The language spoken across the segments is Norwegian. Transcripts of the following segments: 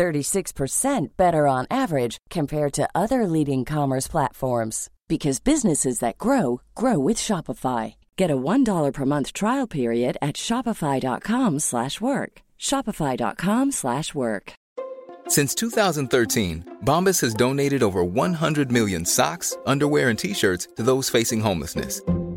36% better on average compared to other leading commerce platforms because businesses that grow grow with Shopify. Get a $1 per month trial period at shopify.com/work. shopify.com/work. Since 2013, Bombas has donated over 100 million socks, underwear, and t-shirts to those facing homelessness.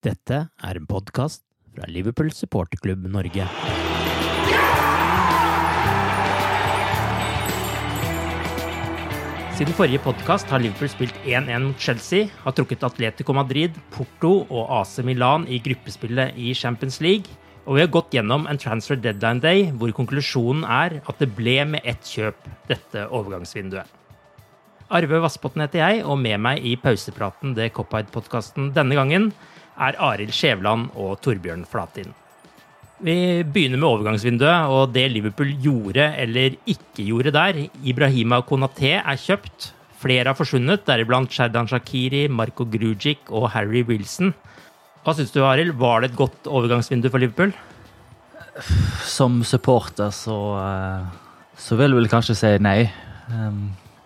Dette er en podkast fra Liverpool supporterklubb Norge. Siden forrige podkast har Liverpool spilt 1-1 mot Chelsea, har trukket Atletico Madrid, Porto og AC Milan i gruppespillet i Champions League, og vi har gått gjennom en transfer deadline day hvor konklusjonen er at det ble med ett kjøp dette overgangsvinduet. Arve Vassbotn heter jeg, og med meg i pausepraten det Cop-Eyed-podkasten denne gangen er Arild Skjævland og Torbjørn Flatin. Vi begynner med overgangsvinduet og det Liverpool gjorde eller ikke gjorde der. Ibrahima Konaté er kjøpt. Flere har forsvunnet, deriblant Sherdan Shakiri, Marco Grujic og Harry Wilson. Hva syns du, Arild? Var det et godt overgangsvindu for Liverpool? Som supporter så, eh, så vil du vel kanskje si nei.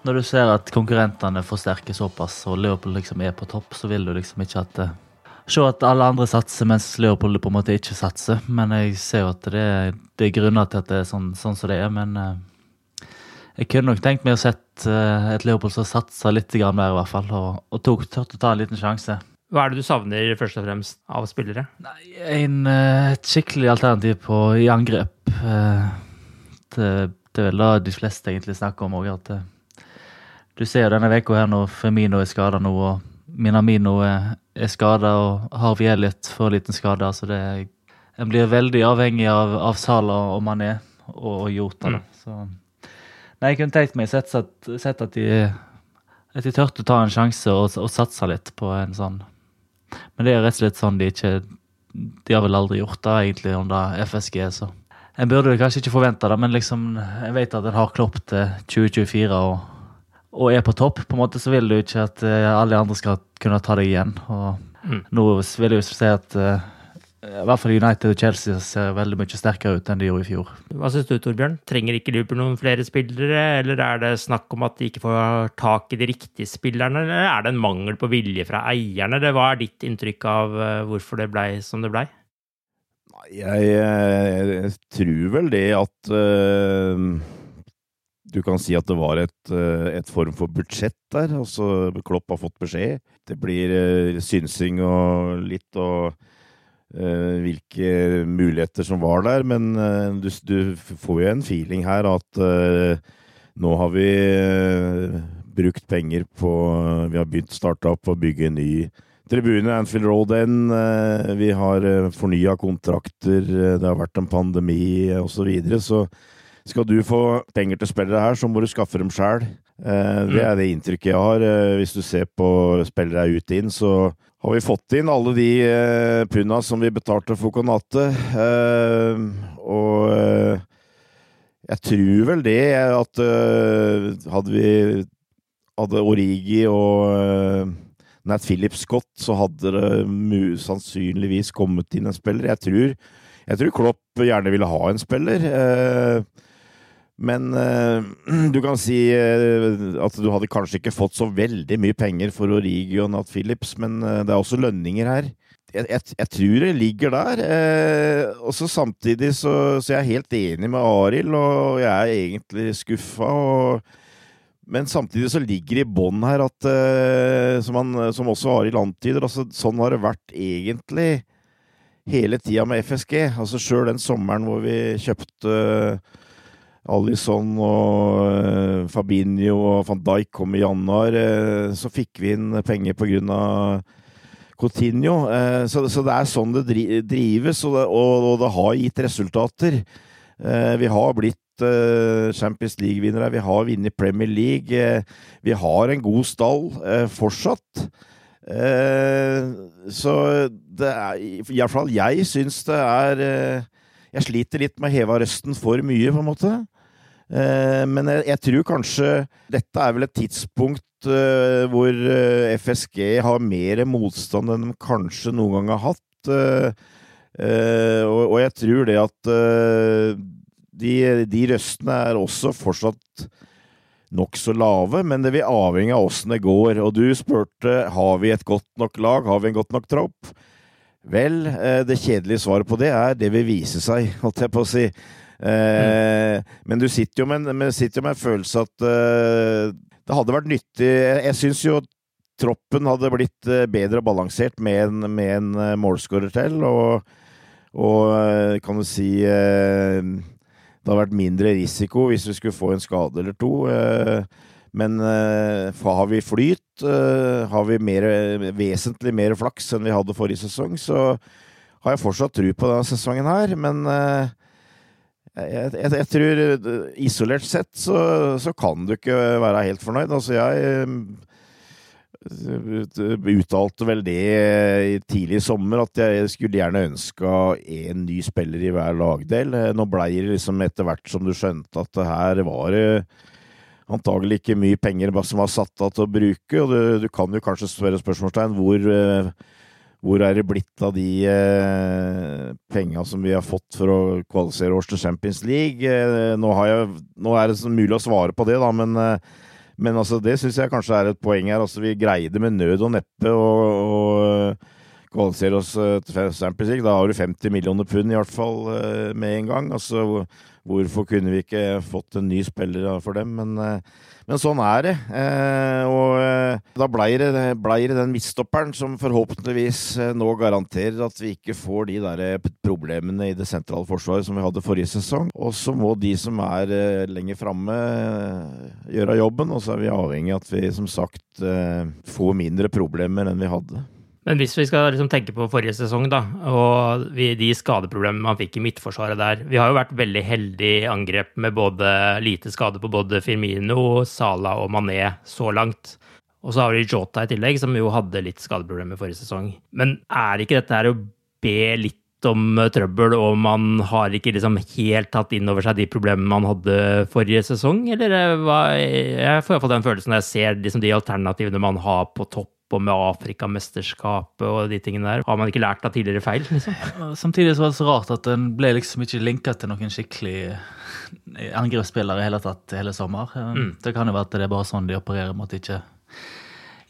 Når du ser at konkurrentene forsterker såpass, og Liverpool liksom er på topp, så vil du liksom ikke at eh, Se at alle andre satser, mens Leopold på en måte ikke satser. Men jeg ser jo at det det er grunner til at det er sånn, sånn som det er. Men eh, jeg kunne nok tenkt meg å sett eh, et Leopold som satsa litt grann mer, i hvert fall. Og, og tok, turte å ta en liten sjanse. Hva er det du savner først og fremst av spillere? En, eh, et skikkelig alternativ på, i angrep. eh, Det, det er vel det de fleste egentlig snakker om òg, at eh, du ser jo denne uka her når Femino er skada nå, og Minamino er, er skada, og Harvey Elliot får en liten skade. Så det er, en blir veldig avhengig av, av Salah og Mané og, og Jota. Mm. Så Nei, jeg kunne tenkt meg sett, sett, sett at de at de turte å ta en sjanse og, og satse litt på en sånn Men det er rett og slett sånn de ikke De har vel aldri gjort det, egentlig, under FSG, så En burde kanskje ikke forvente det, men liksom, jeg vet at en har Klopp til 2024 og, og er på topp. På en måte så vil du ikke at eh, alle andre skal kunne ta deg igjen. Og Mm. nå vil jeg jo si at eh, i hvert fall United og Chelsea ser veldig mye sterkere ut enn de gjorde i fjor. Hva syns du, Torbjørn? Trenger ikke Liverpool noen flere spillere, eller er det snakk om at de ikke får tak i de riktige spillerne, eller er det en mangel på vilje fra eierne, eller hva er ditt inntrykk av eh, hvorfor det blei som det blei? Jeg, eh, tror vel det at eh, du kan si at det var et, eh, et form for budsjett der. Altså, Klopp har fått beskjed. Det blir eh, synsing og litt og uh, hvilke muligheter som var der. Men uh, du, du får jo en feeling her at uh, nå har vi brukt penger på Vi har begynt starta opp og bygge en ny tribune, Anfield Road End. Vi har fornya kontrakter, det har vært en pandemi osv. Så, videre, så skal du få penger til spillere her, så må du skaffe dem sjæl. Det er det inntrykket jeg har. Eh, Hvis du ser på spillere ut inn, så har vi fått inn alle de eh, punda som vi betalte for Konate. Eh, og eh, jeg tror vel det at eh, hadde vi hadde Origi og eh, Nat Phillips Scott, så hadde det sannsynligvis kommet inn en spiller. Jeg tror, jeg tror Klopp gjerne ville ha en spiller. Eh, men eh, du kan si eh, at du hadde kanskje ikke fått så veldig mye penger for Origi og Nat Phillips, men eh, det er også lønninger her. Jeg, jeg, jeg tror det ligger der. Eh, og så samtidig så, så jeg er helt enig med Arild, og jeg er egentlig skuffa. men samtidig så ligger det i bånn her at, uh, som, han, som, også Arild antyder, altså, sånn har det vært egentlig hele tida med FSG. Altså Sjøl den sommeren hvor vi kjøpte uh, Alison og uh, Fabinho og van Dijk kom i januar, så fikk vi inn penger av Coutinho. Så, så, det er sånn det drives, og det, har gitt resultater. Vi har blitt Eh, Champions League-vinnere. Vi har vunnet Premier League. Eh, vi har en god stall eh, fortsatt. Så det er Iallfall jeg syns det er Jeg sliter litt med å heve røsten for mye, på en måte. Men jeg, tror kanskje dette er vel et tidspunkt hvor FSG har mer motstand enn de kanskje noen gang har hatt. Og jeg tror det at de, de røstene er også fortsatt nokså lave, men det vil avhenge av åssen det går. Og du spurte har vi et godt nok lag, har vi en godt nok tropp? Vel, eh, det kjedelige svaret på det er det vil vise seg, holdt jeg på å si. Eh. Men du sitter jo med, sitter jo med en følelse at uh, det hadde vært nyttig Jeg, jeg syns jo troppen hadde blitt bedre balansert med en, med en målskårer til, og, og kan du si uh, det har vært mindre risiko hvis vi skulle få en skade eller to. Eh, men eh, har vi flyt, eh, har vi mer, vesentlig mer flaks enn vi hadde forrige sesong, så har jeg fortsatt tro på denne sesongen her. Men jeg, jeg, jeg tror isolert sett så, så, kan du ikke være helt fornøyd. Altså jeg uttalte vel det tidlig i sommer, at jeg skulle gjerne ønska en ny spiller i hver lagdel. Nå blei det liksom etter hvert som du skjønte at det her var antagelig ikke mye penger som var satt av til å bruke. og Du, du kan jo kanskje spørre spørsmålstegn hvor, hvor er det blitt av de eh, penga som vi har fått for å kvalifisere oss til Champions League? Eh, nå, jeg, nå, er det mulig å svare på det, da, men eh, men altså, det syns jeg kanskje er et poeng her. Altså, vi greide med nød og neppe å, å kvalifisere oss eh, til Champions League. Da har du 50 millioner pund i hvert fall eh, med en gang. Altså, hvorfor kunne vi ikke fått en ny spiller for dem? Men eh, men sånn er det. Eh, og eh, da blei det, ble det, den midtstopperen som forhåpentligvis nå garanterer at vi ikke får de der problemene i det sentrale forsvaret som vi hadde forrige sesong. Og så må de som er lenger framme gjøre jobben, og så er vi avhengig av at vi som sagt får mindre problemer enn vi hadde. Men hvis vi skal liksom tenke på forrige sesong, da, og de skadeproblemene man fikk i midtforsvaret der Vi har jo vært veldig heldige i angrep med både lite skade på både Firmino, Sala og Mané så langt. Og så har vi Jota i tillegg, som jo hadde litt skadeproblemer forrige sesong. Men er ikke dette her å be litt om trøbbel, og man har ikke liksom helt tatt inn over seg de problemene man hadde forrige sesong? Eller eh, hva, jeg får iallfall den følelsen når jeg ser liksom de alternativene man har på topp på med Afrikamesterskapet og de tingene der. Har man ikke lært av tidligere feil? liksom? Samtidig så var det så rart at den ble liksom ikke linka til noen skikkelig angrepsspillere i hele tatt hele sommer. Mm. Det kan jo være at det er bare sånn de opererer med at de ikke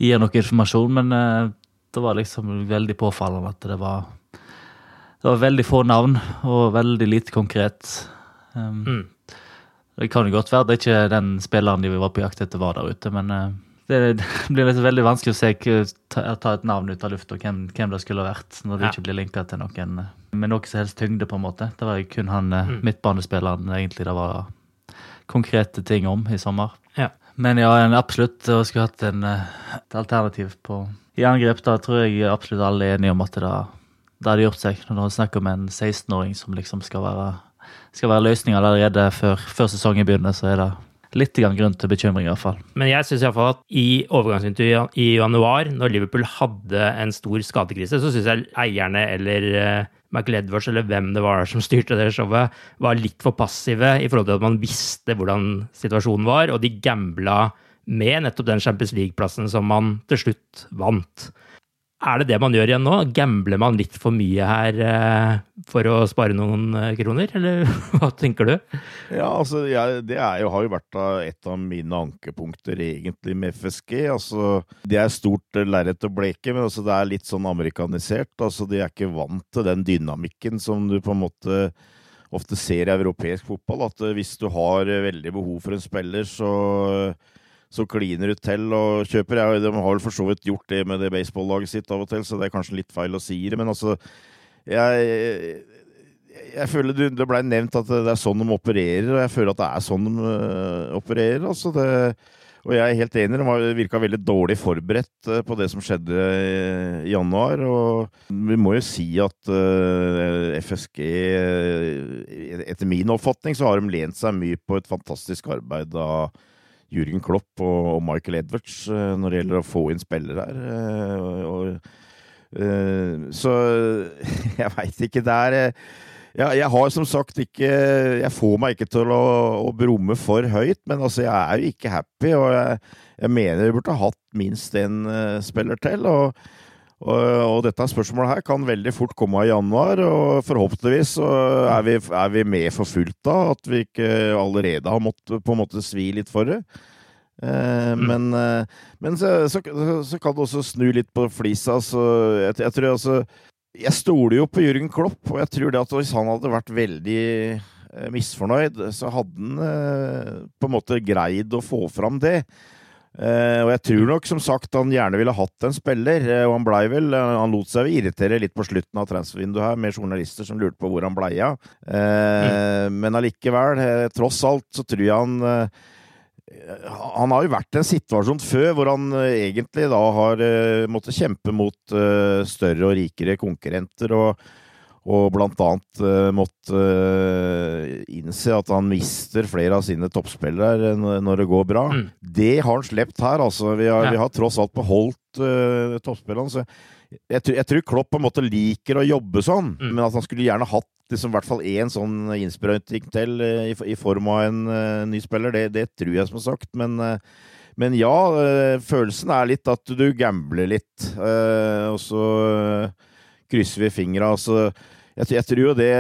gir noe informasjon, men uh, det var liksom veldig påfallende at det var det var veldig få navn og veldig lite konkret. Um, mm. Det kan jo godt være det er ikke den spilleren de var på jakt etter, var der ute, men uh, det, blir liksom veldig vanskelig å se, ta, et navn ut av lufta, hvem, hvem det skulle vært, når det ja. ikke blir linka til noen eh, med noe som helst tyngde, på en måte. Det var kun han eh, mm. midtbanespilleren egentlig det var konkrete ting om i sommer. Ja. Men ja, en absolutt Jeg skulle hatt en, eh, et alternativ på i angrep. Da tror jeg absolutt alle er enige om at det, det hadde gjort seg. Når det er snakk om en 16-åring som liksom skal være, skal være løsninga allerede før, før sesongen begynner, så er det litt grunn til bekymring, i hvert fall. Men jeg syns iallfall at i overgangsintervjuet i januar, når Liverpool hadde en stor skadekrise, så syns jeg eierne eller uh, Michael eller hvem det var som styrte det showet, var litt for passive i forhold til at man visste hvordan situasjonen var, og de gambla med nettopp den Champions League-plassen som man til slutt vant. Er det det man gjør igjen nå? Gambler man litt for mye her eh, for å spare noen eh, kroner, eller hva tenker du? Ja, altså, jeg, Det jo, har jo vært et av mine ankepunkter egentlig med FSG. Altså, Det er stort lerret å bleke, men altså, det er litt sånn amerikanisert. Altså, De er ikke vant til den dynamikken som du på en måte ofte ser i europeisk fotball. At hvis du har veldig behov for en spiller, så så kliner ut til og kjøper. Ja, de har vel for så vidt gjort det med det baseballaget sitt av og til, så det er kanskje litt feil å si det. Men altså Jeg, jeg føler det, ble nevnt at det er sånn de opererer, og jeg føler at det er sånn de uh, opererer. altså det og jeg er helt enig, de virka veldig dårlig forberedt uh, på det som skjedde i januar. Og vi må jo si at uh, FSG, etter min oppfatning, så har de lent seg mye på et fantastisk arbeid av Jürgen Klopp og, Michael Edwards eh, når det gjelder å få inn spillere her. Og, og, eh, så jeg veit ikke. Det er ja, jeg har som sagt ikke Jeg får meg ikke til å, å brumme for høyt, men altså, jeg er jo ikke happy, og jeg, jeg mener vi burde ha hatt minst én uh, spiller til. og og, dette spørsmålet her kan veldig fort komme i januar, og forhåpentligvis er vi, er vi med for fullt da. At vi ikke allerede har måttet på en måte svi litt for det. Eh, mm. Men, eh, men så, så, så, kan det også snu litt på flisa. Så jeg, jeg tror altså Jeg stoler jo på Jørgen Klopp, og jeg tror det at hvis han hadde vært veldig eh, misfornøyd, så hadde han på en måte greid å få fram det. Uh, og jeg tror nok som sagt han gjerne ville hatt en spiller, uh, og han blei vel uh, Han lot seg irritere litt på slutten av transfervinduet her, med journalister som lurte på hvor han blei av. Mm. Men allikevel, tross alt, så tror jeg han han har jo vært i en situasjon før hvor han egentlig da har måttet kjempe mot større og rikere konkurrenter. og og blant annet måtte innse at han mister flere av sine toppspillere når det går bra. Mm. Det har han sluppet her, altså. Vi har, ja. vi har, tross alt beholdt uh, toppspillerne. Så jeg, jeg, tror Klopp på en måte liker å jobbe sånn, mm. men at han skulle gjerne hatt liksom, i hvert fall én sånn innsprøyting til i, i, form av en ny spiller, det, det, tror jeg som sagt. Men, men ja, følelsen er litt at du gambler litt, og så krysser vi fingra. Altså, jeg, jeg, tror det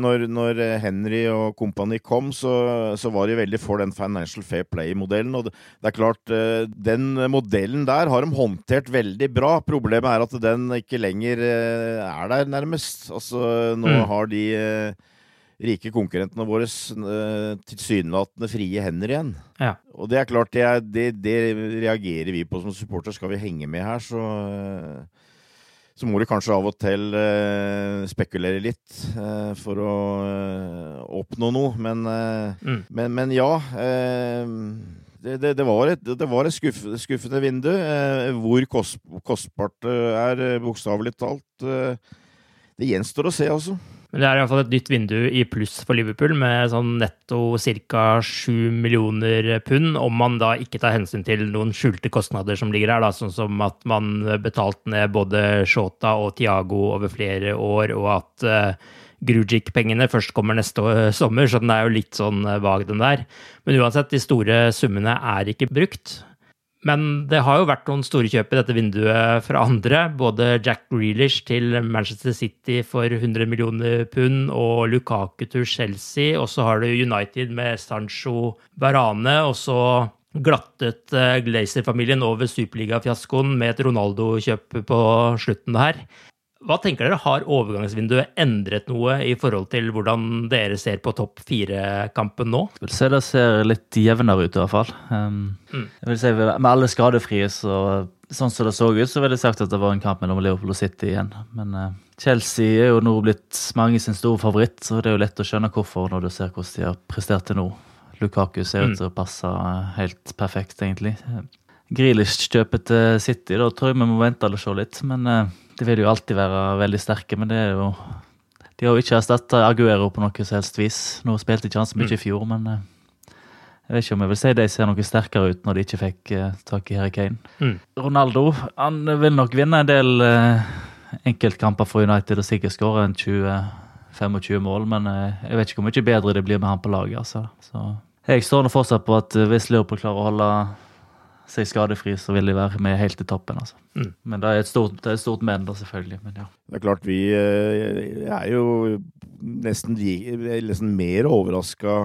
når, når Henry og kompani kom, så, så, var de veldig for den Financial Fair Play-modellen. Og det, det, er klart, eh, den modellen der har de håndtert veldig bra. Problemet er at den ikke lenger eh, er der, nærmest. Altså, nå mm. har de eh, rike konkurrentene våre tilsynelatende frie hender igjen. Ja. Og det er klart, det, det, det, reagerer vi på som supporter. Skal vi henge med her, så så må du kanskje av og til eh, spekulere litt eh, for å eh, oppnå noe. Men, mm. men, men ja. Det, det, det, var et, det var et skuff, skuffende vindu. hvor kost, kostbart det er, bokstavelig talt, det gjenstår å se, altså. Men det er iallfall et nytt vindu i pluss for Liverpool, med sånn netto ca. 7 millioner pund, om man da ikke tar hensyn til noen skjulte kostnader som ligger her, da, sånn som at man betalte ned både Shota og Tiago over flere år, og at uh, Grugic-pengene først kommer neste sommer, så den er jo litt sånn uh, vag, den der. Men uansett, de store summene er ikke brukt. Men det har jo vært noen store kjøp i dette vinduet fra andre. Både Jack Grealish til Manchester City for 100 millioner pund og Lukaku til Chelsea. Og så har du United med Sancho Varane. Og så glattet eh, Glazer-familien over superligafiaskoen med et Ronaldo-kjøp på slutten her. Hva tenker dere, Har overgangsvinduet endret noe i forhold til hvordan dere ser på topp fire-kampen nå? Jeg vil si Det ser litt jevnere ut, i hvert fall. Um, mm. jeg vil si Med alle skadefrie, så, sånn som det så ut, så ville jeg sagt at det var en kamp mellom Liverpool og City igjen. Men uh, Chelsea er jo nå blitt mange sin store favoritt, så det er jo lett å skjønne hvorfor når du ser hvordan de har prestert til nå. Lukaku ser ut mm. til å passe helt perfekt, egentlig. Grealish-kjøpet til City, da tror jeg vi må vente og se litt. men... Uh, de vil jo alltid være veldig sterke, men det er jo De har jo ikke erstatta Aguero på noe som helst vis. Nå spilte ikke han så mye mm. i fjor, men eh, jeg vet ikke om jeg vil si de ser noe sterkere ut når de ikke fikk uh, tak i Harry Kane. Mm. Ronaldo han vil nok vinne en del uh, enkeltkamper for United og sikkert skåre en 20-25 mål, men jeg vet ikke hvor mye bedre det blir med han på laget. Altså. Så jeg står nå fortsatt på at hvis Liverpool klarer å holde seg skadefri, så vil de være med helt til toppen. altså. Mm. Men det er et stort, det er et stort men, da, selvfølgelig. Men ja. Det er klart, vi eh, er jo nesten, nesten mer overraska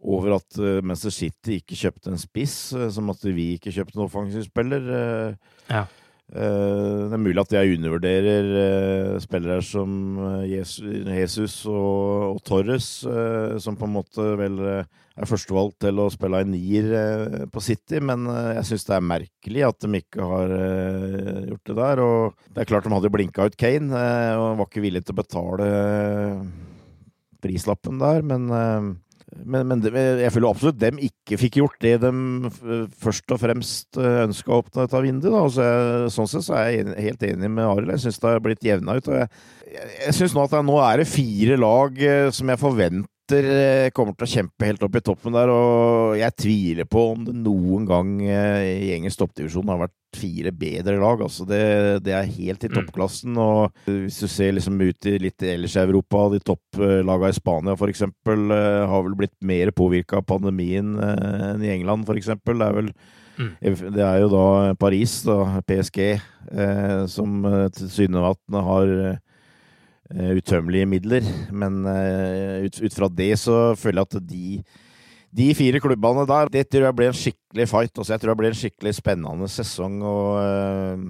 over at eh, Manchester City ikke kjøpte en spiss, eh, som at vi ikke kjøpte en offensiv spiller. Ja. Eh, Det er mulig at jeg undervurderer eh, spillere som eh, Jesus og, Torres, som på en måte vel er førstevalgt til å spille en nier på City, men jeg syns det er merkelig at de ikke har gjort det der. Og det er klart de hadde blinka ut Kane, og var ikke villig til å betale prislappen der, men men, men jeg føler absolutt dem ikke fikk gjort det de først og fremst ønska å oppnå dette vinduet. Da. Altså, jeg, sånn sett så er jeg helt enig med Arild. Jeg syns det har blitt jevna ut. Jeg, jeg, syns nå at det, nå er det fire lag eh, som jeg forventer eh, kommer til å kjempe helt opp i toppen der, og jeg tviler på om det noen gang eh, i engelsk toppdivisjon har vært fire bedre lag. Altså det, det er helt i Mm. toppklassen. Og hvis du ser liksom ut i litt ellers i Europa, de topplagene i Spania f.eks. har vel blitt mer påvirka av pandemien eh, enn i England f.eks. Det er vel Mm. det er jo da Paris, da, PSG, eh, som eh, tilsynelatende har eh, utømmelige midler. Men eh, ut, ut fra det så føler jeg at de de fire klubbene der, det tror jeg blir en skikkelig fight. Også. jeg tror det blir en skikkelig spennende sesong. og eh,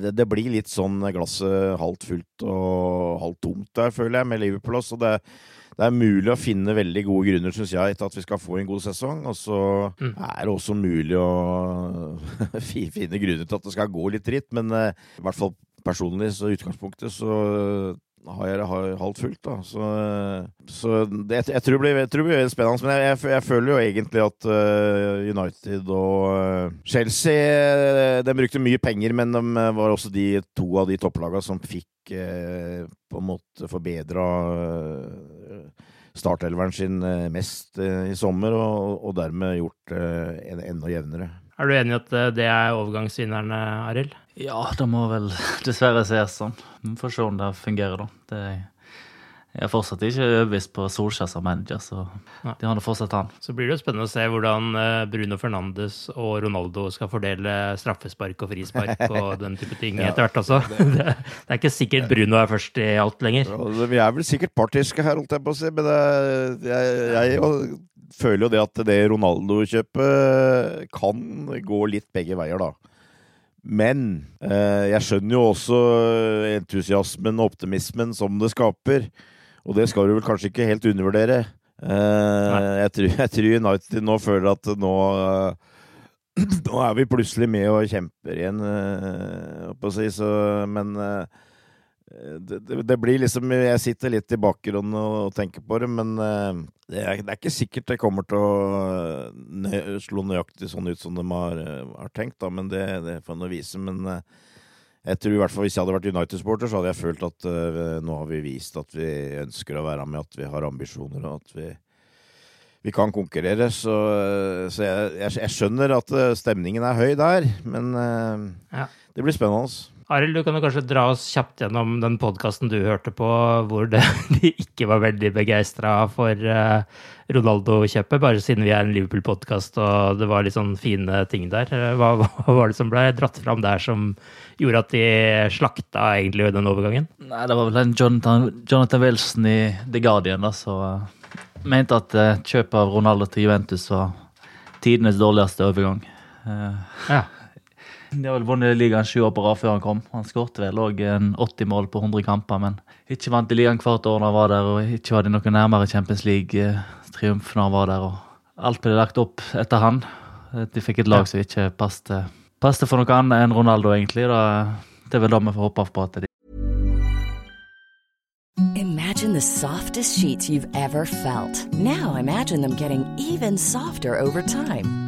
det, det blir litt sånn glasset halvt fullt og halvt tomt der, føler jeg, med Liverpool også. Det, det er mulig å finne veldig gode grunner, syns jeg, til at vi skal få en god sesong. Og så Mm. er det også mulig å finne grunner til at det skal gå litt dritt. Men eh, i hvert fall personlig, så i utgangspunktet, så har jeg det halvt fullt, da. Så, så det, jeg, tror blir, jeg tror det blir spennende. Men jeg, jeg, jeg føler jo egentlig at uh, United og uh, Chelsea eh, De brukte mye penger, men de var også de to av de topplagene som fikk uh, på en måte forbedra startelveren sin eh, mest eh, i sommer, og, og dermed gjort det en, enda jevnere. Er du enig i at eh, det er overgangsvinnerne, Arild? Ja, det må vel dessverre ses sånn. Vi får se om det fungerer, da. Det, jeg er fortsatt ikke overbevist på Solskjær som manager, så Nei. de har nå fortsatt han. Så blir det jo spennende å se hvordan eh, Bruno Fernandes og Ronaldo skal fordele straffespark og frispark og den type ting Ja. etter hvert også. Det, det er ikke sikkert Bruno er først i alt lenger. Ja, Vi er vel sikkert partiske her, holdt jeg på å si, men det, jeg, jeg jo føler jo det at det Ronaldo-kjøpet kan gå litt begge veier, da. Men eh, jeg skjønner jo også entusiasmen og optimismen som det skaper. Og det skal du vel kanskje ikke helt undervurdere. Eh, jeg, tror, jeg tror United nå føler at nå eh, Nå er vi plutselig med og kjemper igjen, eh, jeg på å si, så Men eh, det, det, det blir liksom Jeg sitter litt i bakgrunnen og, tenker på det, men eh, det, er, det er ikke sikkert det kommer til å nø, slå nøyaktig sånn ut som de har, eh, har tenkt, da, men det, det får nå vise. Men eh, jeg tror i hvert fall hvis jeg hadde vært United-sporter, så hadde jeg følt at uh, nå har vi vist at vi ønsker å være med, at vi har ambisjoner, og at vi vi kan konkurrere, så, så jeg, jeg, jeg skjønner at stemningen er høy der, men uh, Ja. det blir spennende. Arild, du kan jo kanskje dra oss kjapt gjennom den podkasten du hørte på, hvor det, de ikke var veldig begeistra for uh, Ronaldo-kjøpet, bare siden vi er en Liverpool-podkast og det var litt sånn fine ting der. Eh, Hva, hva var det som ble dratt fram der som gjorde at de slakta egentlig den overgangen? Nei, det var vel en Jonathan, Jonathan Wilson i The Guardian da, som uh, mente at uh, kjøpet av Ronaldo til Juventus var tidenes dårligste overgang. Eh, Ja. de har vel vunnet ligaen sju år på rad før han kom. Han skåret vel òg 80 mål på 100 kamper, men ikke vant i ligaen hvert år når han var der, og ikke var de noe nærmere Champions League-triumf når han var der. og Alt ble lagt opp etter han. De fikk et lag som ikke passte for noe annet enn Ronaldo, egentlig. Da, det er vel da vi får håpe på at de Imagine the softest sheets you've ever felt. Now imagine them getting even softer over time.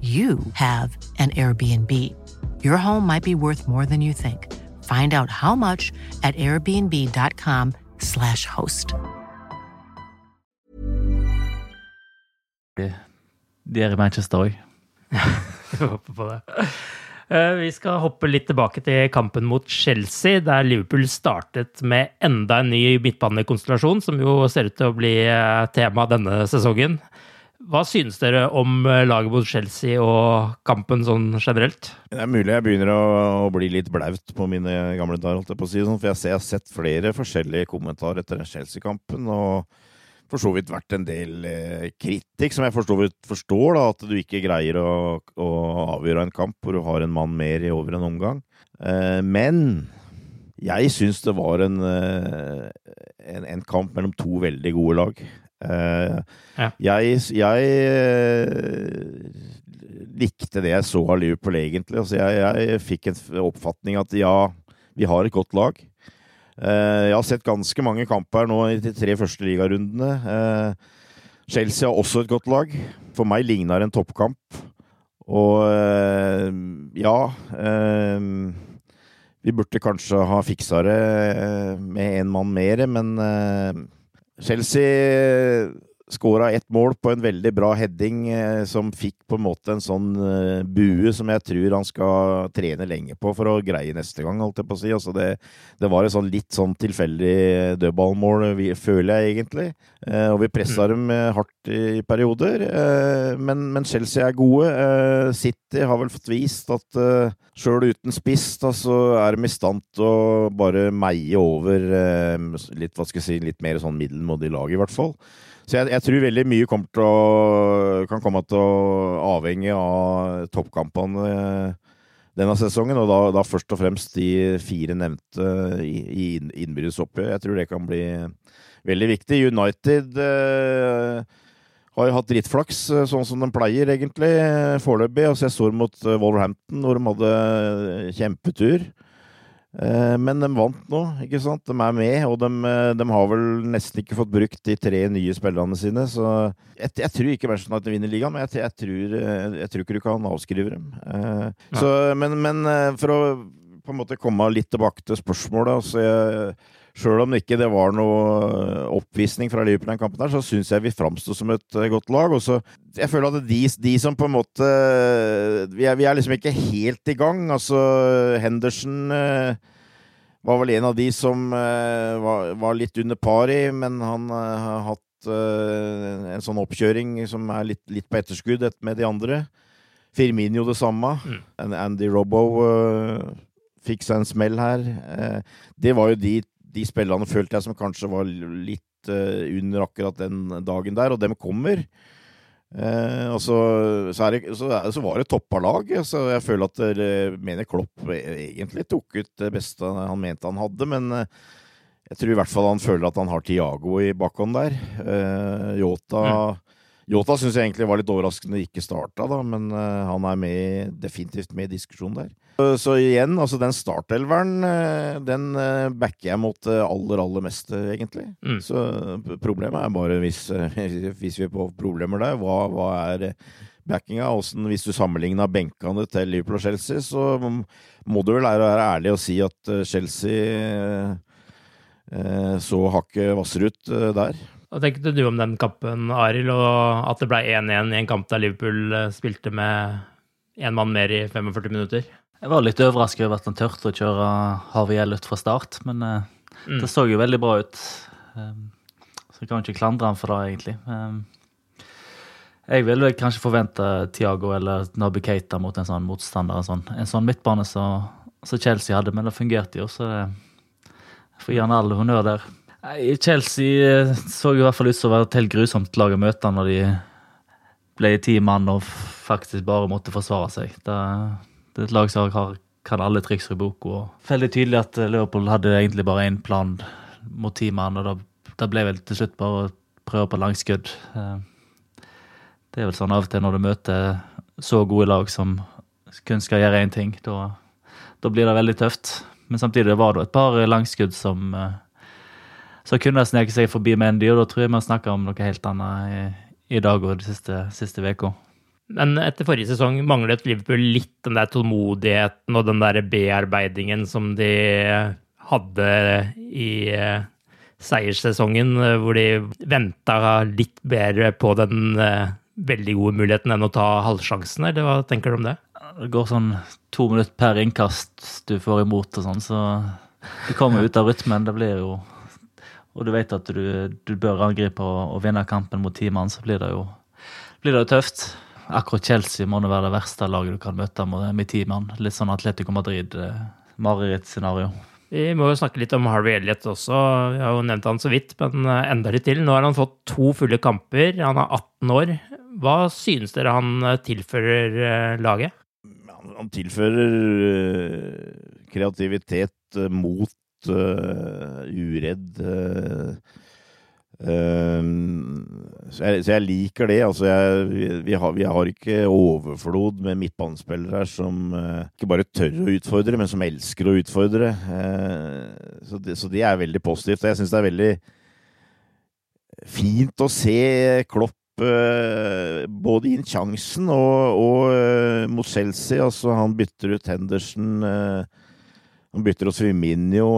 you have an Airbnb. Your home might be worth more than you think. Find out how much at airbnb.com/slash host. De er i Manchester òg. Håper på det. Eh, Vi skal hoppe litt tilbake til kampen mot Chelsea, der Liverpool startet med enda en ny midtbanekonstellasjon, som jo ser ut til å bli eh, tema denne sesongen. Hva synes dere om eh, laget mot Chelsea og kampen sånn generelt? Det er mulig jeg begynner å, å bli litt blaut på mine gamle dager, holdt jeg på å si sånn, for jeg, ser, jeg har sett flere forskjellige kommentarer etter den Chelsea-kampen, og for så vidt vært en del eh, kritikk, som jeg for så vidt forstår, da, at du ikke greier å, å avgjøre en kamp hvor du har en mann mer i over en omgang. Eh, men jeg syns det var en, eh, en, en kamp mellom to veldig gode lag. Eh, Ja. Jeg, jeg eh, likte det jeg så av Liverpool, egentlig. Altså, jeg, jeg fikk en oppfatning at ja, vi har et godt lag. Uh, jeg har sett ganske mange kamper nå i de tre første ligarundene. Uh, Chelsea har også et godt lag. For meg ligner det en toppkamp. Og ja Vi burde kanskje ha fiksa det med en mann mer, men Chelsea skåra ett mål på en veldig bra heading eh, som fikk på en måte en sånn eh, bue som jeg tror han skal trene lenge på for å greie neste gang, holdt jeg på å si. Altså det, det var et sånn litt sånn tilfeldig dødballmål, føler jeg egentlig. Eh, og vi pressa dem eh, hardt i perioder. Eh, men, men Chelsea er gode. Eh, City har vel fått vist at eh, sjøl uten spiss, da, så er de i stand til å bare meie over eh, litt, hva skal jeg si, litt mer sånn middelmådig lag, i hvert fall. Så jeg, jeg tror veldig mye å, kan komme til å avhenge av toppkampene eh, denne sesongen, og da, da først og fremst de fire nevnte i, i inn- innbyrdes oppgjør. Jeg tror det kan bli veldig viktig. United eh, har jo hatt drittflaks, eh, sånn som de pleier, egentlig, eh, foreløpig. Altså, jeg står mot Wolverhampton, hvor de hadde kjempetur. Eh, Men de vant nå, ikke sant? De er med, og de, eh, de har vel nesten ikke fått brukt de tre nye spillerne sine. Så jeg, jeg tror ikke Manchester United vinner ligaen, men jeg, jeg, tror, eh, jeg tror ikke du kan avskrive dem. Så, men, men for å på en måte komme litt tilbake til spørsmålet altså jeg, Sjøl om det ikke det var noe oppvisning fra Liverpool den kampen, her, så syns jeg vi framsto som et eh, godt lag. Og så, jeg føler at de, de som på en måte vi er, vi er liksom ikke helt i gang. Altså, Henderson eh, var vel en av de som eh, var, var litt under par i, men han eh, har hatt eh, en sånn oppkjøring som er litt, litt på etterskudd et- med de andre. Firminio det samme. Mm. Andy Robbo uh, fikk seg en smell her. Uh, det var jo de, de spillerne, følte jeg, som kanskje var litt uh, under akkurat den dagen der, og dem kommer. Uh, og så, så, det, så, så, var det toppa lag. Så jeg føler at det, mener Klopp egentlig tok ut det beste han mente han hadde, men jeg tror i hvert fall han føler at han har Tiago i bakhånd der. Yota mm. Yota syns jeg egentlig var litt overraskende ikke starta, da, men han er med, definitivt med i diskusjonen der. Så, igjen, altså den startelveren, uh, den uh, backer jeg mot aller, aller meste, egentlig. Mm. Så problemet er bare, hvis, hvis vi får problemer der, hva, hva er backinga? Hvis du sammenligner benkene til Liverpool og Chelsea, så må du vel være ærlig og si at Chelsea så hakket hvassere ut der. Hva tenkte du om den kampen, Arild, og at det ble 1-1 i en kamp der Liverpool eh, spilte med én mann mer i 45 minutter? Jeg var litt overrasket over at han turte å kjøre Harvey Elliot fra start, men uh, mm. det så jo veldig bra ut. Um, så jeg kan ikke klandre han for det, egentlig. Um, jeg ville kanskje forvente Tiago eller Nabi Keita mot en sånn motstander. En sånn, en sånn midtbane som Chelsea hadde, men det fungerte jo, så jeg får gjerne all honnør der. Chelsea så så i hvert fall ut som å være et helt grusomt lag å møte når de ble ti mann og faktisk bare måtte forsvare seg. Det, det er et lag som har, kan alle triks i boka. Veldig tydelig at Liverpool hadde egentlig bare én plan mot mann, og da ble vel til slutt bare å prøve på langskudd. Eh, det er vel sånn av og til når du møter så gode lag som kun skal gjøre én ting. Da, da, blir det veldig tøft. Men samtidig var det et par langskudd som eh, så kunne sneke seg forbi Mendy, og da tror jeg vi har snakka om noe helt annet i, i dag og de siste uka. Men etter forrige sesong manglet Liverpool litt den der tålmodigheten og den der bearbeidingen som de hadde i eh, seierssesongen, hvor de venta litt bedre på den eh, veldig gode muligheten enn å ta halvsjansen, eller hva tenker du om det? Det går sånn to minutter per innkast du får imot og sånn, så du kommer ut av rytmen. Det blir jo og du vet at du, du bør angripe og, og, vinne kampen mot ti mann, så blir det, jo, blir det tøft. Akkurat Chelsea må det være det verste laget du kan møte med, med ti mann. Litt sånn Atletico Madrid, eh. Vi må jo snakke litt om Harvey Elliot også. Vi har jo nevnt han så vidt, men eh, enda litt til. Nå har han fått to fulle kamper. Han er 18 år. Hva synes dere han eh, tilfører eh, laget? Han tilfører kreativitet mot uh, uredd. Uh, så, jeg, så, jeg, liker det. Altså, jeg, vi, har, vi, har, ikke overflod med midtbanespillere som uh, ikke bare tør å utfordre, men som elsker å utfordre. Så det, så, det, er veldig positivt. Og jeg syns det er veldig fint å se Klopp både inn sjansen og, og mot Chelsea. Altså, han bytter ut Henderson. Uh, han bytter hos Firminio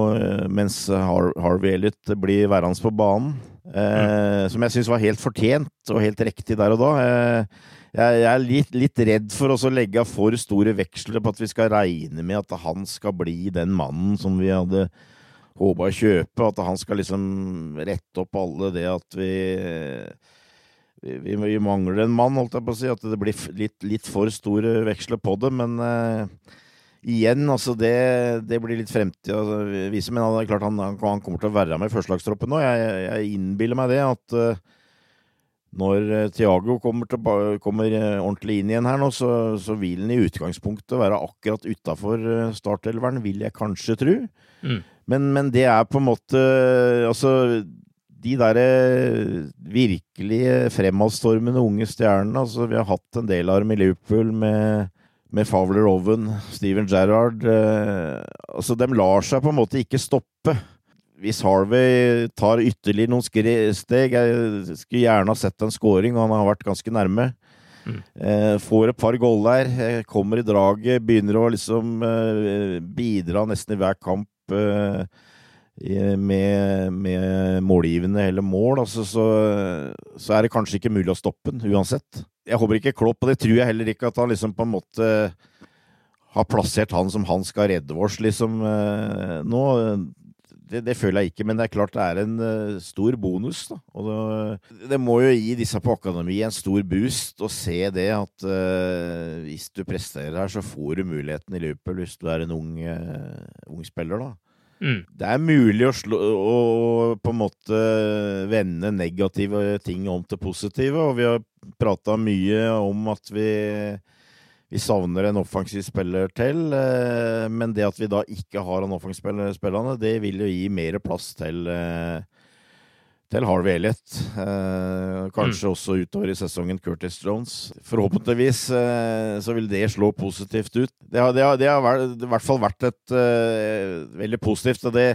mens mens Harvey Elliot blir værende på banen. Eh, som jeg syns var helt fortjent og helt riktig der og da. Eh, jeg, er litt, litt redd for å legge for store veksler på at vi skal regne med at han skal bli den mannen som vi hadde håpa å kjøpe. At han skal liksom rette opp alle det at vi vi, vi, mangler en mann, holdt jeg på å si. At det blir litt, litt for store veksler på det. Men eh, igjen, altså det, det blir litt fremtid å vise. Men det er klart han, han, kommer til å være med i førstelagstroppen nå. Jeg, jeg, innbiller meg det at uh, når Thiago Tiago kommer, til, kommer, eh, ordentlig inn igjen her nå, så, så vil han i utgangspunktet være akkurat utafor startelveren, vil jeg kanskje tro. Mm. Men, men, det er på en måte Altså, de derre virkelig fremadstormende unge stjernene altså Vi har hatt en del av dem i Liverpool med med Fowler Oven, Steven Gerrard eh, altså De lar seg på en måte ikke stoppe. Hvis Harvey tar ytterligere noen steg Jeg skulle gjerne ha sett en scoring, og han har vært ganske nærme. Mm. Eh, får et par goller, der, kommer i draget, begynner å liksom eh, bidra nesten i hver kamp eh, med, med målgivende eller mål. Altså, så, så, er det kanskje ikke mulig å stoppe den uansett jeg håper ikke Klopp, og det tror jeg heller ikke, at han liksom på en måte har plassert han som han skal redde oss, liksom, eh, nå. det, det, føler jeg ikke, men det er klart det er en uh, stor bonus. da. Og det, det, må jo gi disse på akademi en stor boost å se det at uh, hvis du presterer her, så får du muligheten i løpet hvis du er en ung, uh, ung spiller. da. Mm. Det er mulig å, slå, å, på en måte vende negative ting om til positive, og vi har prata mye om at vi vi savner en offensiv spiller til, eh, men det at vi da ikke har en offensiv spiller, det vil jo gi mer plass til, eh, til Harvey Elliot. Eh, kanskje mm. også utover i sesongen Curtis Jones. Forhåpentligvis så vil det slå positivt ut. Det har, det har, det har i hvert fall vært et eh, veldig positivt. og det,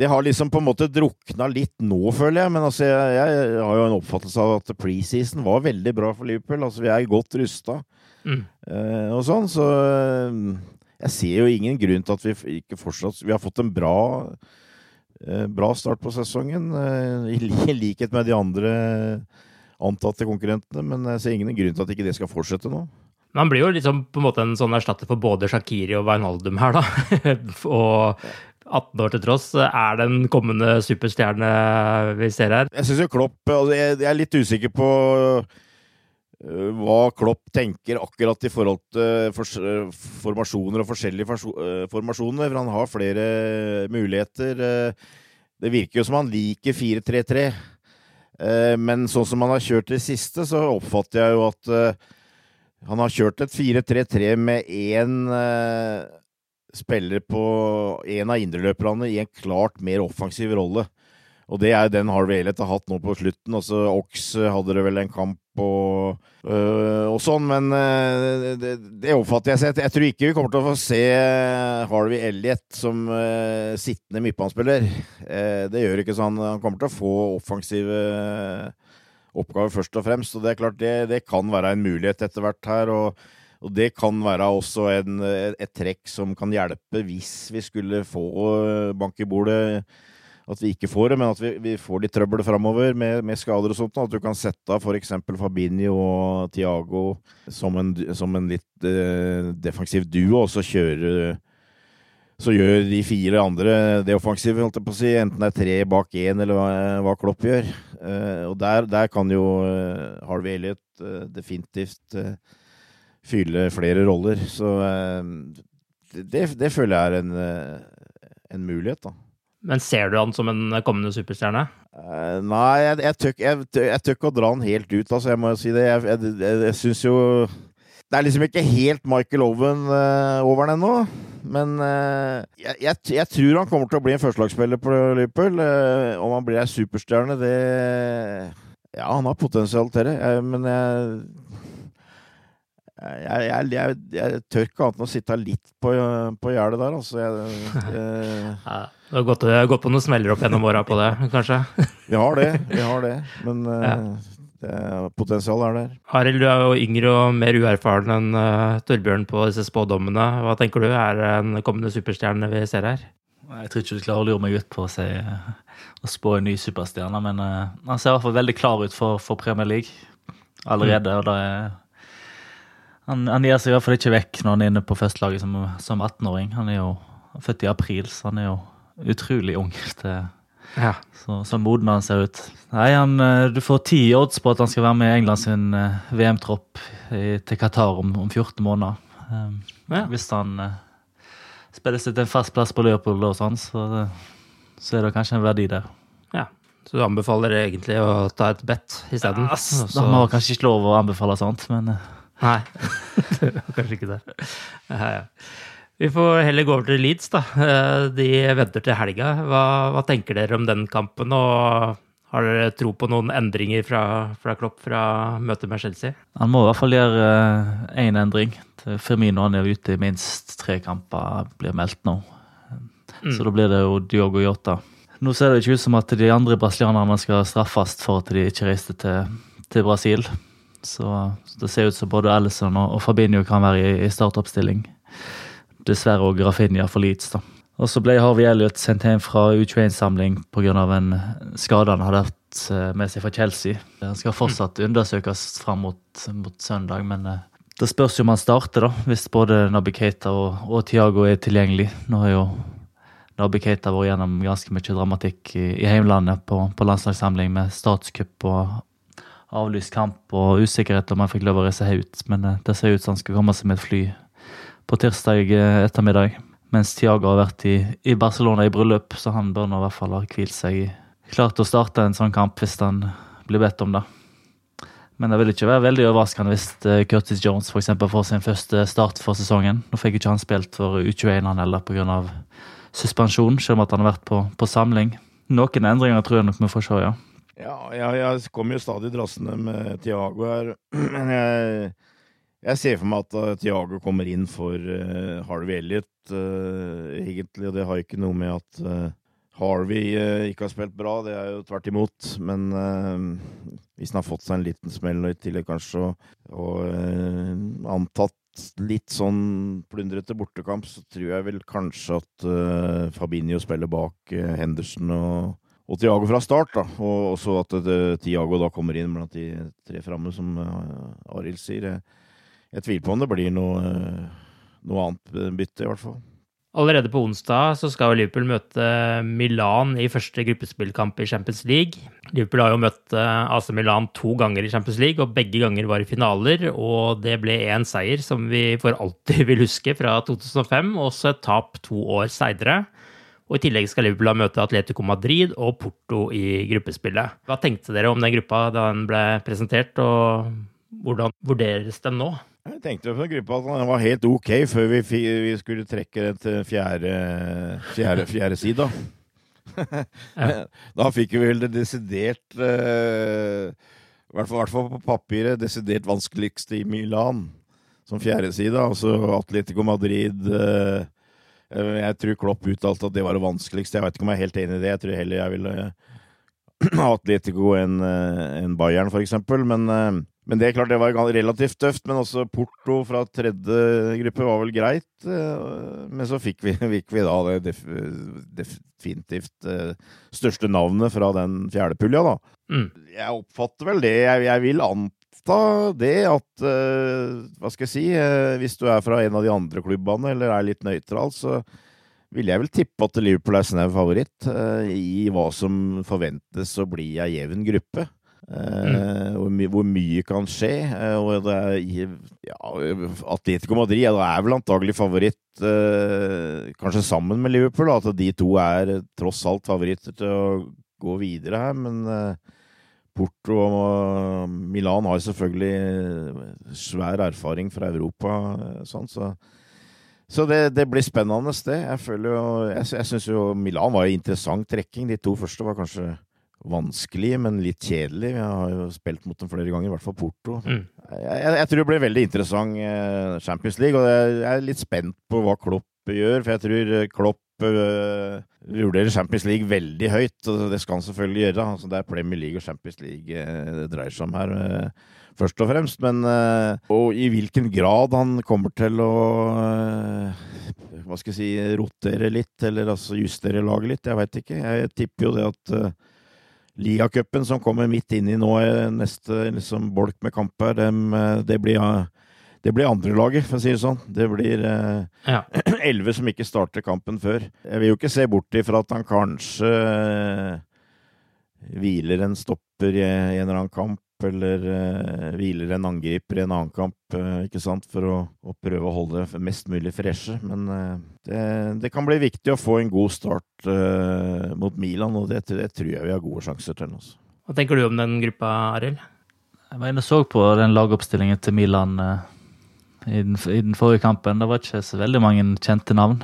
det, har liksom på en måte drukna litt nå, føler jeg. Men altså, jeg, jeg har jo en oppfattelse av at preseason var veldig bra for Liverpool. Altså, vi er godt rusta. Mm. Uh, og sånn, så uh, jeg ser jo ingen grunn til at vi ikke fortsatt Vi har fått en bra, bra start på sesongen, i, i, likhet med de andre antatte konkurrentene, men jeg ser ingen grunn til at ikke det skal fortsette nå. Men han blir jo liksom på en måte en sånn erstatter for både Shakiri og Wijnaldum her, da. og 18 år til tross, er den kommende superstjerne vi ser her? Jeg syns jo Klopp altså jeg, jeg er litt usikker på Eh, hva Klopp tenker akkurat i forhold til eh, formasjoner og forskjellige eh, formasjoner. For han har flere muligheter. Det virker jo som han liker 4-3-3. Men sånn som han har kjørt det siste, så oppfatter jeg jo at han har kjørt et 4-3-3 med én spiller på en av indreløperne i en klart mer offensiv rolle. Og det er den Harvey Elliot har hatt nå på slutten. Også Ox hadde det vel en kamp og, øh, og sånn, men øh, det, det, oppfatter jeg. seg. jeg, tror ikke vi kommer til å få se Harvey Elliot som øh, sittende midtbanespiller. Eh, det gjør ikke sånn. Han kommer til å få offensive oppgaver først og fremst. Og det er klart, det, det kan være en mulighet etter hvert her. og og det kan være også en, et trekk som kan hjelpe hvis vi skulle få bank i bordet at vi ikke får det, men at vi, vi får litt trøbbel framover med, med, skader og sånt. At du kan sette av f.eks. Fabinho og Tiago som som en litt eh, defensiv duo, og så kjøre så gjør de fire andre det offensive, holdt jeg på å si. Enten det er tre bak én, eller hva, hva, Klopp gjør. Eh, og der, der, kan jo eh, Harvey Elliot eh, definitivt eh, fylle flere roller. Så eh, det, det, føler jeg er en, en mulighet, da. Men ser du han som en kommende superstjerne? Uh, nei, jeg, jeg, tør, jeg, jeg ikke å dra han helt ut, altså. Jeg må jo si det. Jeg, jeg, jeg syns jo Det er liksom ikke helt Michael Owen uh, over den ennå. Men uh, jeg, tror han kommer til å bli en førstelagsspiller på Liverpool. om han blir ei superstjerne, det Ja, han har potensial til det, men jeg jeg, jeg, jeg, jeg, tør ikke annet enn å sitte litt på, på gjerdet der, altså. ja, du har gått, gått, på noen smeller opp gjennom åra på det, kanskje? vi har det, vi har det. Men ja. uh, potensial er der. Arild, du er jo yngre og mer uerfaren enn uh, Torbjørn på disse spådommene. Hva tenker du er en kommende superstjerne vi ser her? Jeg tror ikke du klarer å lure meg ut på å, si, å spå en ny superstjerne, men uh, han ser i hvert fall veldig klar ut for, for Premier League allerede. Mm. og da er han, han gir seg i hvert fall ikke vekk når han er inne på førstelaget som, som 18-åring. Han er jo født i april, så han er jo utrolig ung. til ja. Så, så moden han ser ut. Nei, han, eh, Du får ti odds på at han skal være med i England sin uh, VM-tropp til Qatar om, om 14 måneder. Um, ja. Hvis han uh, spiller seg til en fast plass på Liverpool, og sånn, så, så er det kanskje en verdi der. Ja, Så du anbefaler egentlig å ta et bet isteden? Ja, han har kanskje ikke lov å anbefale sånt, men uh, Nei, kanskje ikke. Ja, ja. Vi får heller gå over til Leeds, da. Eh, de venter til helga. Hva, hva, tenker dere om den kampen? Og har dere tro på noen endringer fra, fra Klopp fra møtet med Chelsea? Han må i hvert fall gjøre én eh, endring. Firmino han er ute i minst tre kamper, blir meldt nå. Mm. Så da blir det jo Diogo Yota. Nå ser det ikke ut som at de andre brasilianerne skal straffes for at de ikke reiste til, til Brasil. Så det ser ut som både Ellison og, Fabinho kan være i, startoppstilling. Dessverre òg Rafinha for Leeds, da. Og så ble Harvey Elliot sendt hjem fra U21-samling pga. en skade han hadde hatt eh, med seg fra Chelsea. Han skal fortsatt undersøkes fram mot, mot søndag, men eh, det spørs jo om han starter, da, hvis både Nabi Keita og, og Tiago er tilgjengelig. Nå har jo Nabi Keita vært gjennom ganske mye dramatikk i, i heimlandet på, på landslagssamling med statskupp og avlyst kamp og usikkerhet om han fikk lov å reise ut. Men eh, det ser ut som han skal komme seg med et fly på tirsdag eh, ettermiddag. Mens Tiago har vært i, Barcelona i bryllup, så han bør nå i hvert fall ha hvilt seg. Klart å starte en sånn kamp hvis han blir bedt om det. Men det vil ikke være veldig overraskende hvis eh, Curtis Jones for eksempel, får sin første start for sesongen. Nå fikk ikke han spilt for U21 han heller pga. suspensjon, selv om han har vært på, på samling. Noen endringer tror jeg nok vi får se, ja. Ja, jeg, jeg kommer jo stadig drassende med Tiago her, men jeg, jeg ser for meg at uh, Tiago kommer inn for uh, Harvey Elliot, uh, egentlig. Og det har ikke noe med at Harvey ikke har spilt bra, det er jo tvert imot. Men hvis han har fått seg en liten smell og i tillegg kanskje og, og antatt litt sånn plundrete bortekamp, så tror jeg vel kanskje at Fabinho spiller bak Henderson og og Tiago fra start, da. Og også at Tiago da kommer inn blant de tre framme, som uh, Arild sier. Jeg, jeg tviler på om det blir noe, noe annet bytte, i hvert fall. Allerede på onsdag så skal Liverpool møte Milan i første gruppespillkamp i Champions League. Liverpool har jo møtt eh, AC Milan to ganger i Champions League, og begge ganger var i finaler. Og det ble én seier, som vi for alltid vil huske, fra 2005. Og også et tap to år seinere. Og I tillegg skal Liverpool møte Atletico Madrid og Porto i gruppespillet. Hva tenkte dere om den gruppa da den ble presentert, og hvordan vurderes den nå? Jeg tenkte på gruppa at den var helt ok før vi, vi skulle trekke den til fjerde, fjerde, fjerde side. da fikk vi vel det desidert uh, I hvert fall på papiret desidert vanskeligste i Milan som fjerde side. Altså Atletico Madrid uh, Jeg tror Klopp uttalte at det var det vanskeligste. Jeg vet ikke om jeg er helt enig i det. Jeg tror heller jeg ville ha Atletico enn en Bayern, for eksempel. Men men det er klart det var relativt tøft. Men også Porto fra tredje gruppe var vel greit. Eh, men så fikk vi, fikk vi da det definitivt eh, største navnet fra den fjerde pulja, da. Mm. Jeg oppfatter vel det. Jeg, jeg, vil anta det at eh, Hva skal jeg si? Hvis du er fra en av de andre klubbene eller er litt nøytral, så vil jeg vel tippe at Liverpool er snau favoritt i hva som forventes å bli ei jevn gruppe. Mm. Hvor, my hvor, mye kan skje. Eh, og det er, ja, Atletico Madrid ja, er vel antagelig favoritt, eh, kanskje sammen med Liverpool. At de to er tross alt favoritter til å gå videre her. Men Porto og Milan har selvfølgelig svær erfaring fra Europa. Sånn, så, så det, det, blir spennende, det. Jeg føler jo Jeg, jeg syns jo Milan var en interessant trekking. De to første var kanskje vanskelig, men litt kjedelig. Jeg har jo spilt mot dem flere ganger, i hvert fall Porto. Mm. Jeg, jeg, tror det blir veldig interessant eh, Champions League, og jeg er litt spent på hva Klopp gjør. For jeg tror eh, Klopp vurderer Champions League veldig høyt, og det skal han selvfølgelig gjøre. Altså, det er Premier League og Champions League uh, det dreier seg om her. Uh, først og fremst, men Og i hvilken grad han kommer til å Hva skal jeg si rotere litt, eller altså justere laget litt, jeg veit ikke. Jeg tipper jo det at Liacupen som kommer midt inni nå, neste liksom, bolk med kamper, eh, det blir det blir andrelaget, for å si det sånn. Det blir elleve eh, som ikke starter kampen før. Jeg vil jo ikke se bort ifra at han kanskje eh, hviler en stopper i en eller annen kamp eller uh, hviler en angriper i en annen kamp, uh, ikke sant, for å, å, prøve å holde det mest mulig freshe. Men uh, det, det, kan bli viktig å få en god start mot Milan, og det, det, tror jeg vi har gode sjanser til. Også. Hva tenker du om den gruppa, Arild? Jeg var inne og så på den lagoppstillingen til Milan i den, i den, forrige kampen. Det var ikke så veldig mange kjente navn.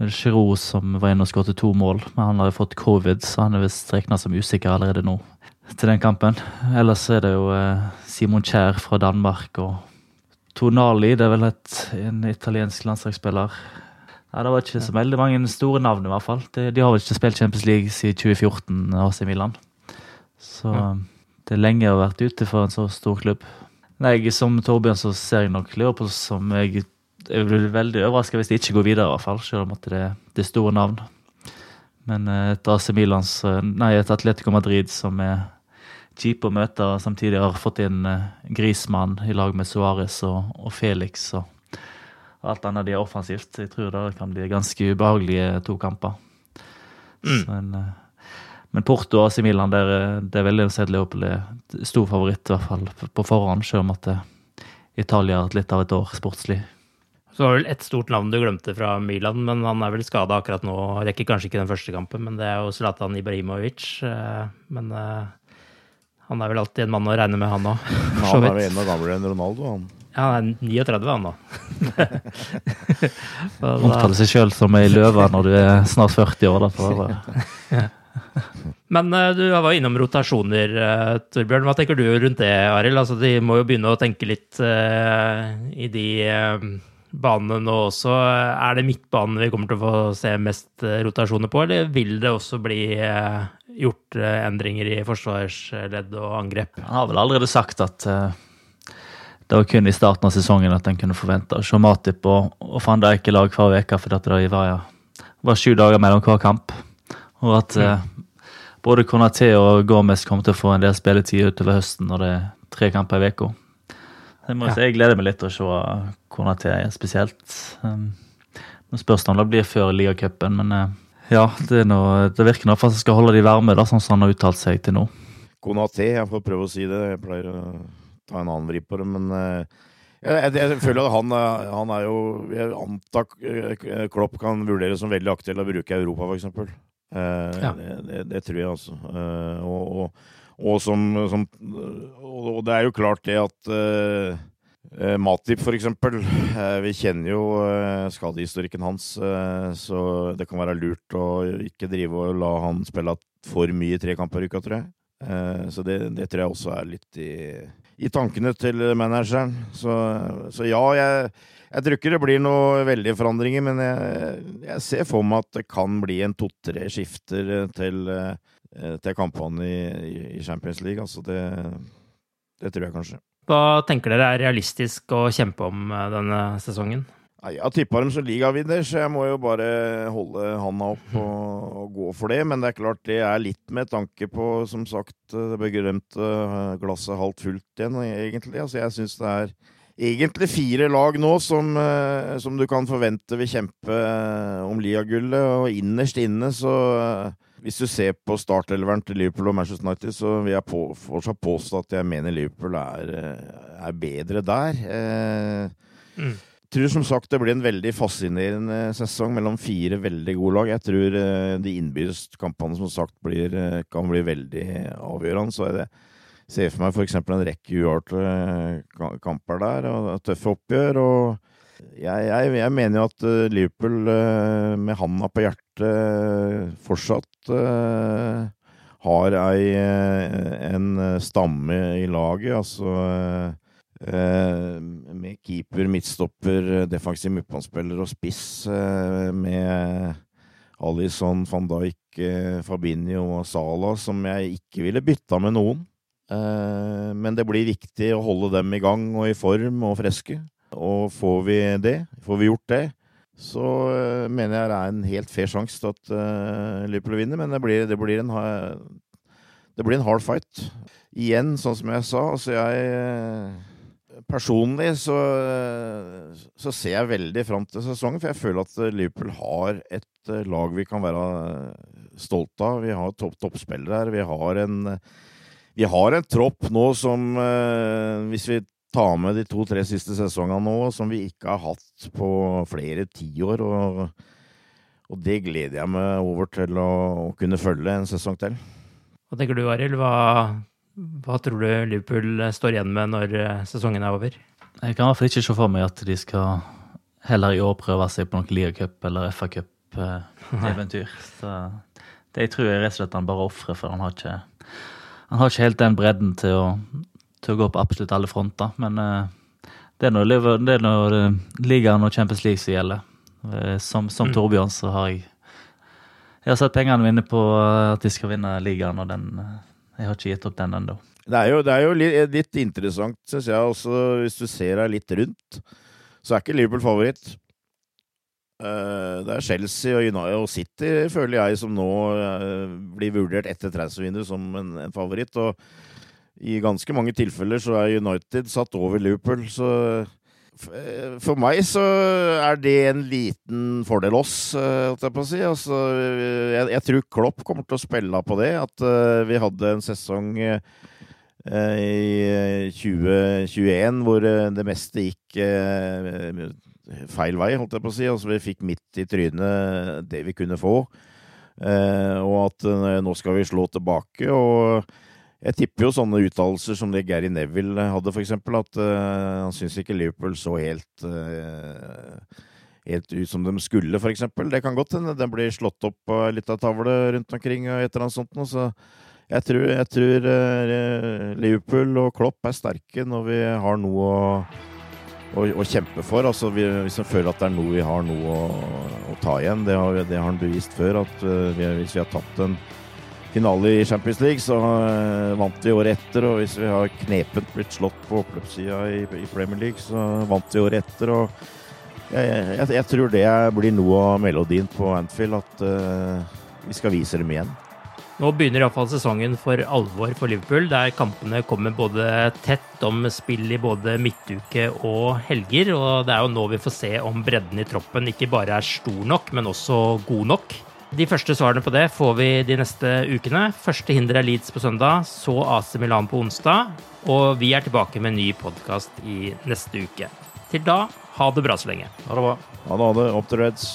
Giroud som var inne og skåret to mål, men han har jo fått covid, så han er visst regna som usikker allerede nå til den kampen. Ellers er det jo eh, Simon Kjær fra Danmark og Tonali, det er vel et, en italiensk landslagsspiller. Ja, det var ikke så veldig mange store navn, i hvert fall. De, de har vel ikke spilt Champions League siden 2014, AC Milan. Så det er lenge å ha vært ute for en så stor klubb. Nei, Som Torbjørn så ser jeg nok Liverpool som jeg, jeg blir veldig overraska hvis de ikke går videre, i hvert fall. Selv om at det, det er store navn. Men eh, et AC Milans, eh, nei, et Atletico Madrid som er kjipe å møte. og Samtidig har fått inn uh, Grismann i lag med Suárez og, og, Felix. Og alt annet de er offensivt. Jeg tror det kan bli ganske ubehagelige to kamper. Mm. Men, eh, men Porto og AC Milan, der, eh, det er veldig sett Leopold er stor favoritt, i hvert fall på forhånd, selv om at eh, Italia har hatt litt av et år sportslig. Så var det vel ett stort navn du glemte fra Milan, men han er vel skada akkurat nå. Rekker kanskje ikke den første kampen, men det er jo Zlatan Ibrahimovic. eh, Men han er vel alltid en mann å regne med, han òg. Han er jo enda gamlere enn Ronaldo, han. Ja, han er 39, han nå. Omtaler seg sjøl som ei løve når du er snart 40 år. Da, for, Men eh, du var innom rotasjoner, eh, Torbjørn. Hva tenker du rundt det, Arild? Altså, de må jo begynne å tenke litt uh, i de uh, banene nå også. Er det midtbanen vi kommer til å få se mest rotasjoner på, eller vil det også bli uh, gjort endringer i forsvarsledd og angrep? Han har vel allerede sagt at det var kun i starten av sesongen at en kunne forvente å se Matip og, og van Dijk i lag hver uke, fordi det var sju dager mellom hver kamp. Og at eh, både Konaté og Gomez kommer til å få en del spilletid utover høsten når det er tre kamper i uka. Jeg, Ja. jeg gleder meg litt til å se Konaté spesielt. Um, Nå spørs det om det blir før ligacupen, men eh, ja, det, noe, det virker nå for at han skal holde de varme, da, sånn som han har uttalt seg til nå. Konaté, jeg får prøve å si det. Jeg pleier å ta en annen vri på det, men eh, jeg, jeg, jeg føler at han, han er jo Jeg antar eh, Klopp kan vurdere som veldig aktuell å bruke i Europa, f.eks. Uh, Ja. det, det, det tror jeg, altså. Eh, og, og, og som, som og, det er jo klart det at eh, eh, Matip, for eksempel. eh, vi kjenner jo uh, skadehistorikken hans, eh, så det kan være lurt å ikke drive og la han spille for mye tre kamper i uka, tror jeg. Eh, Så det, det tror jeg også er litt i, i tankene til manageren. Så, så ja, jeg, jeg tror ikke det blir noen veldige forandringer, men jeg, jeg ser for meg at det kan bli en to-tre skifter til, eh, til kampene i, i- Champions League. Altså det, det tror jeg kanskje. Hva tenker dere er realistisk å kjempe om eh, denne sesongen? Jeg har tippa dem som ligavinner, så jeg må jo bare holde handa opp og, og gå for det. Men det er klart det er litt med tanke på, som sagt, det berømte eh, glasset halvt fullt igjen, egentlig. Altså, jeg syns det er egentlig fire lag nå som, eh, som du kan forvente vil kjempe om Lia-gullet. Og innerst inne så eh, Hvis du ser på startelveren til Liverpool og Manchester United, så vil jeg på, fortsatt påstå at jeg mener Liverpool er, eh, er bedre der. Eh, Mm. jeg tror som sagt det blir en veldig fascinerende sesong mellom fire veldig gode lag. Jeg tror eh, de innbyrdes kampene som sagt blir, eh, kan bli veldig avgjørende. Så jeg ser for meg f.eks. en rekke uavgjorte kamper der, og tøffe oppgjør. og jeg, jeg, jeg mener jo at eh, Liverpool eh, med handa på hjertet eh, fortsatt eh, har ei, eh, en eh, stamme i laget. Altså eh, eh, med keeper, midtstopper, eh, defensiv midtbanespiller og spiss. eh, med Alison, van Dijk, eh, Fabinho og Salah, som jeg ikke ville bytta med noen. Eh, men det blir viktig å holde dem i gang og i form og friske. Og får vi det, får vi gjort det, så eh, mener jeg det er en helt fair sjanse til at eh, Liverpool vinner. Men det blir, det, blir en, det blir en hard fight. Igjen, sånn som jeg sa, altså jeg Personlig så, så ser jeg veldig fram til sesongen, for jeg føler at Liverpool har et lag vi kan være stolte av. Vi har topp, toppspillere her. Vi har en, vi har en tropp nå som, eh, hvis vi tar med de to-tre siste sesongene nå, som vi ikke har hatt på flere tiår. Og, og det gleder jeg meg over til å, å kunne følge en sesong til. Hva tenker du, Arild? Hva, hva tror du Liverpool står igjen med når eh, sesongen er over? Jeg kan i hvert fall ikke se for meg at de skal heller i år prøve seg på noen ligacup eller FA-cup-eventyr. Så det jeg tror jeg rett og slett han bare ofrer, for han har ikke han har ikke helt den bredden til å, til å gå på absolutt alle fronter. Men eh, det er når, det er når eh, ligaen og Champions League som gjelder. Eh, Som, som Mm. Torbjørn så har jeg Jeg har sett pengene mine på at de skal vinne ligaen, og den Jeg har ikke gitt opp den ennå. Det er jo, det er jo litt, litt interessant, syns jeg også, hvis du ser deg litt rundt, så er ikke Liverpool favoritt. Eh, Det er Chelsea og City, føler jeg, som nå eh, blir vurdert etter transfervinduet som en, en favoritt. Og i ganske mange tilfeller så er United satt over Liverpool, så For meg så er det en liten fordel oss, eh, holdt jeg på å si. Altså, jeg, jeg tror Klopp kommer til å spille på det. At eh, vi hadde en sesong eh, i 2021 hvor eh, det meste gikk eh, feil vei, holdt jeg på å si. Altså, vi fikk midt i trynet det vi kunne få. Eh, og at eh, nå skal vi slå tilbake. og jeg tipper jo sånne uttalelser som det Gary Neville hadde, eksempel, at eh, han syns ikke Liverpool så helt, uh, helt ut som de skulle, eksempel. Det kan godt hende den blir slått opp på litt av tavle rundt omkring og et eller annet sånt noe, så jeg tror, jeg tror uh, Liverpool og Klopp er sterke når vi har noe å, å, å kjempe for. Altså vi, hvis vi føler at det er noe vi har noe å, å ta igjen. Det har, det har han bevist før, at vi, hvis vi har tatt en finale i Champions League, så uh, vant vi året etter. Og hvis vi har knepent blitt slått på oppløpssida i, i, Premier League, så vant vi året etter. Og jeg, jeg, jeg, tror det blir noe av melodien på Anfield, at uh, vi skal vise dem igjen. Nå begynner iallfall sesongen for alvor for Liverpool, der kampene kommer både tett om spill i både midtuke og helger. Og det er jo nå vi får se om bredden i troppen ikke bare er stor nok, men også god nok. De første svarene på det får vi de neste ukene. Første hinder er Leeds på søndag, så AC Milan på onsdag. Og vi er tilbake med en ny podkast i neste uke. Til da, ha det bra så lenge. Ha det bra. Ha det, ha det. Opp til Reds.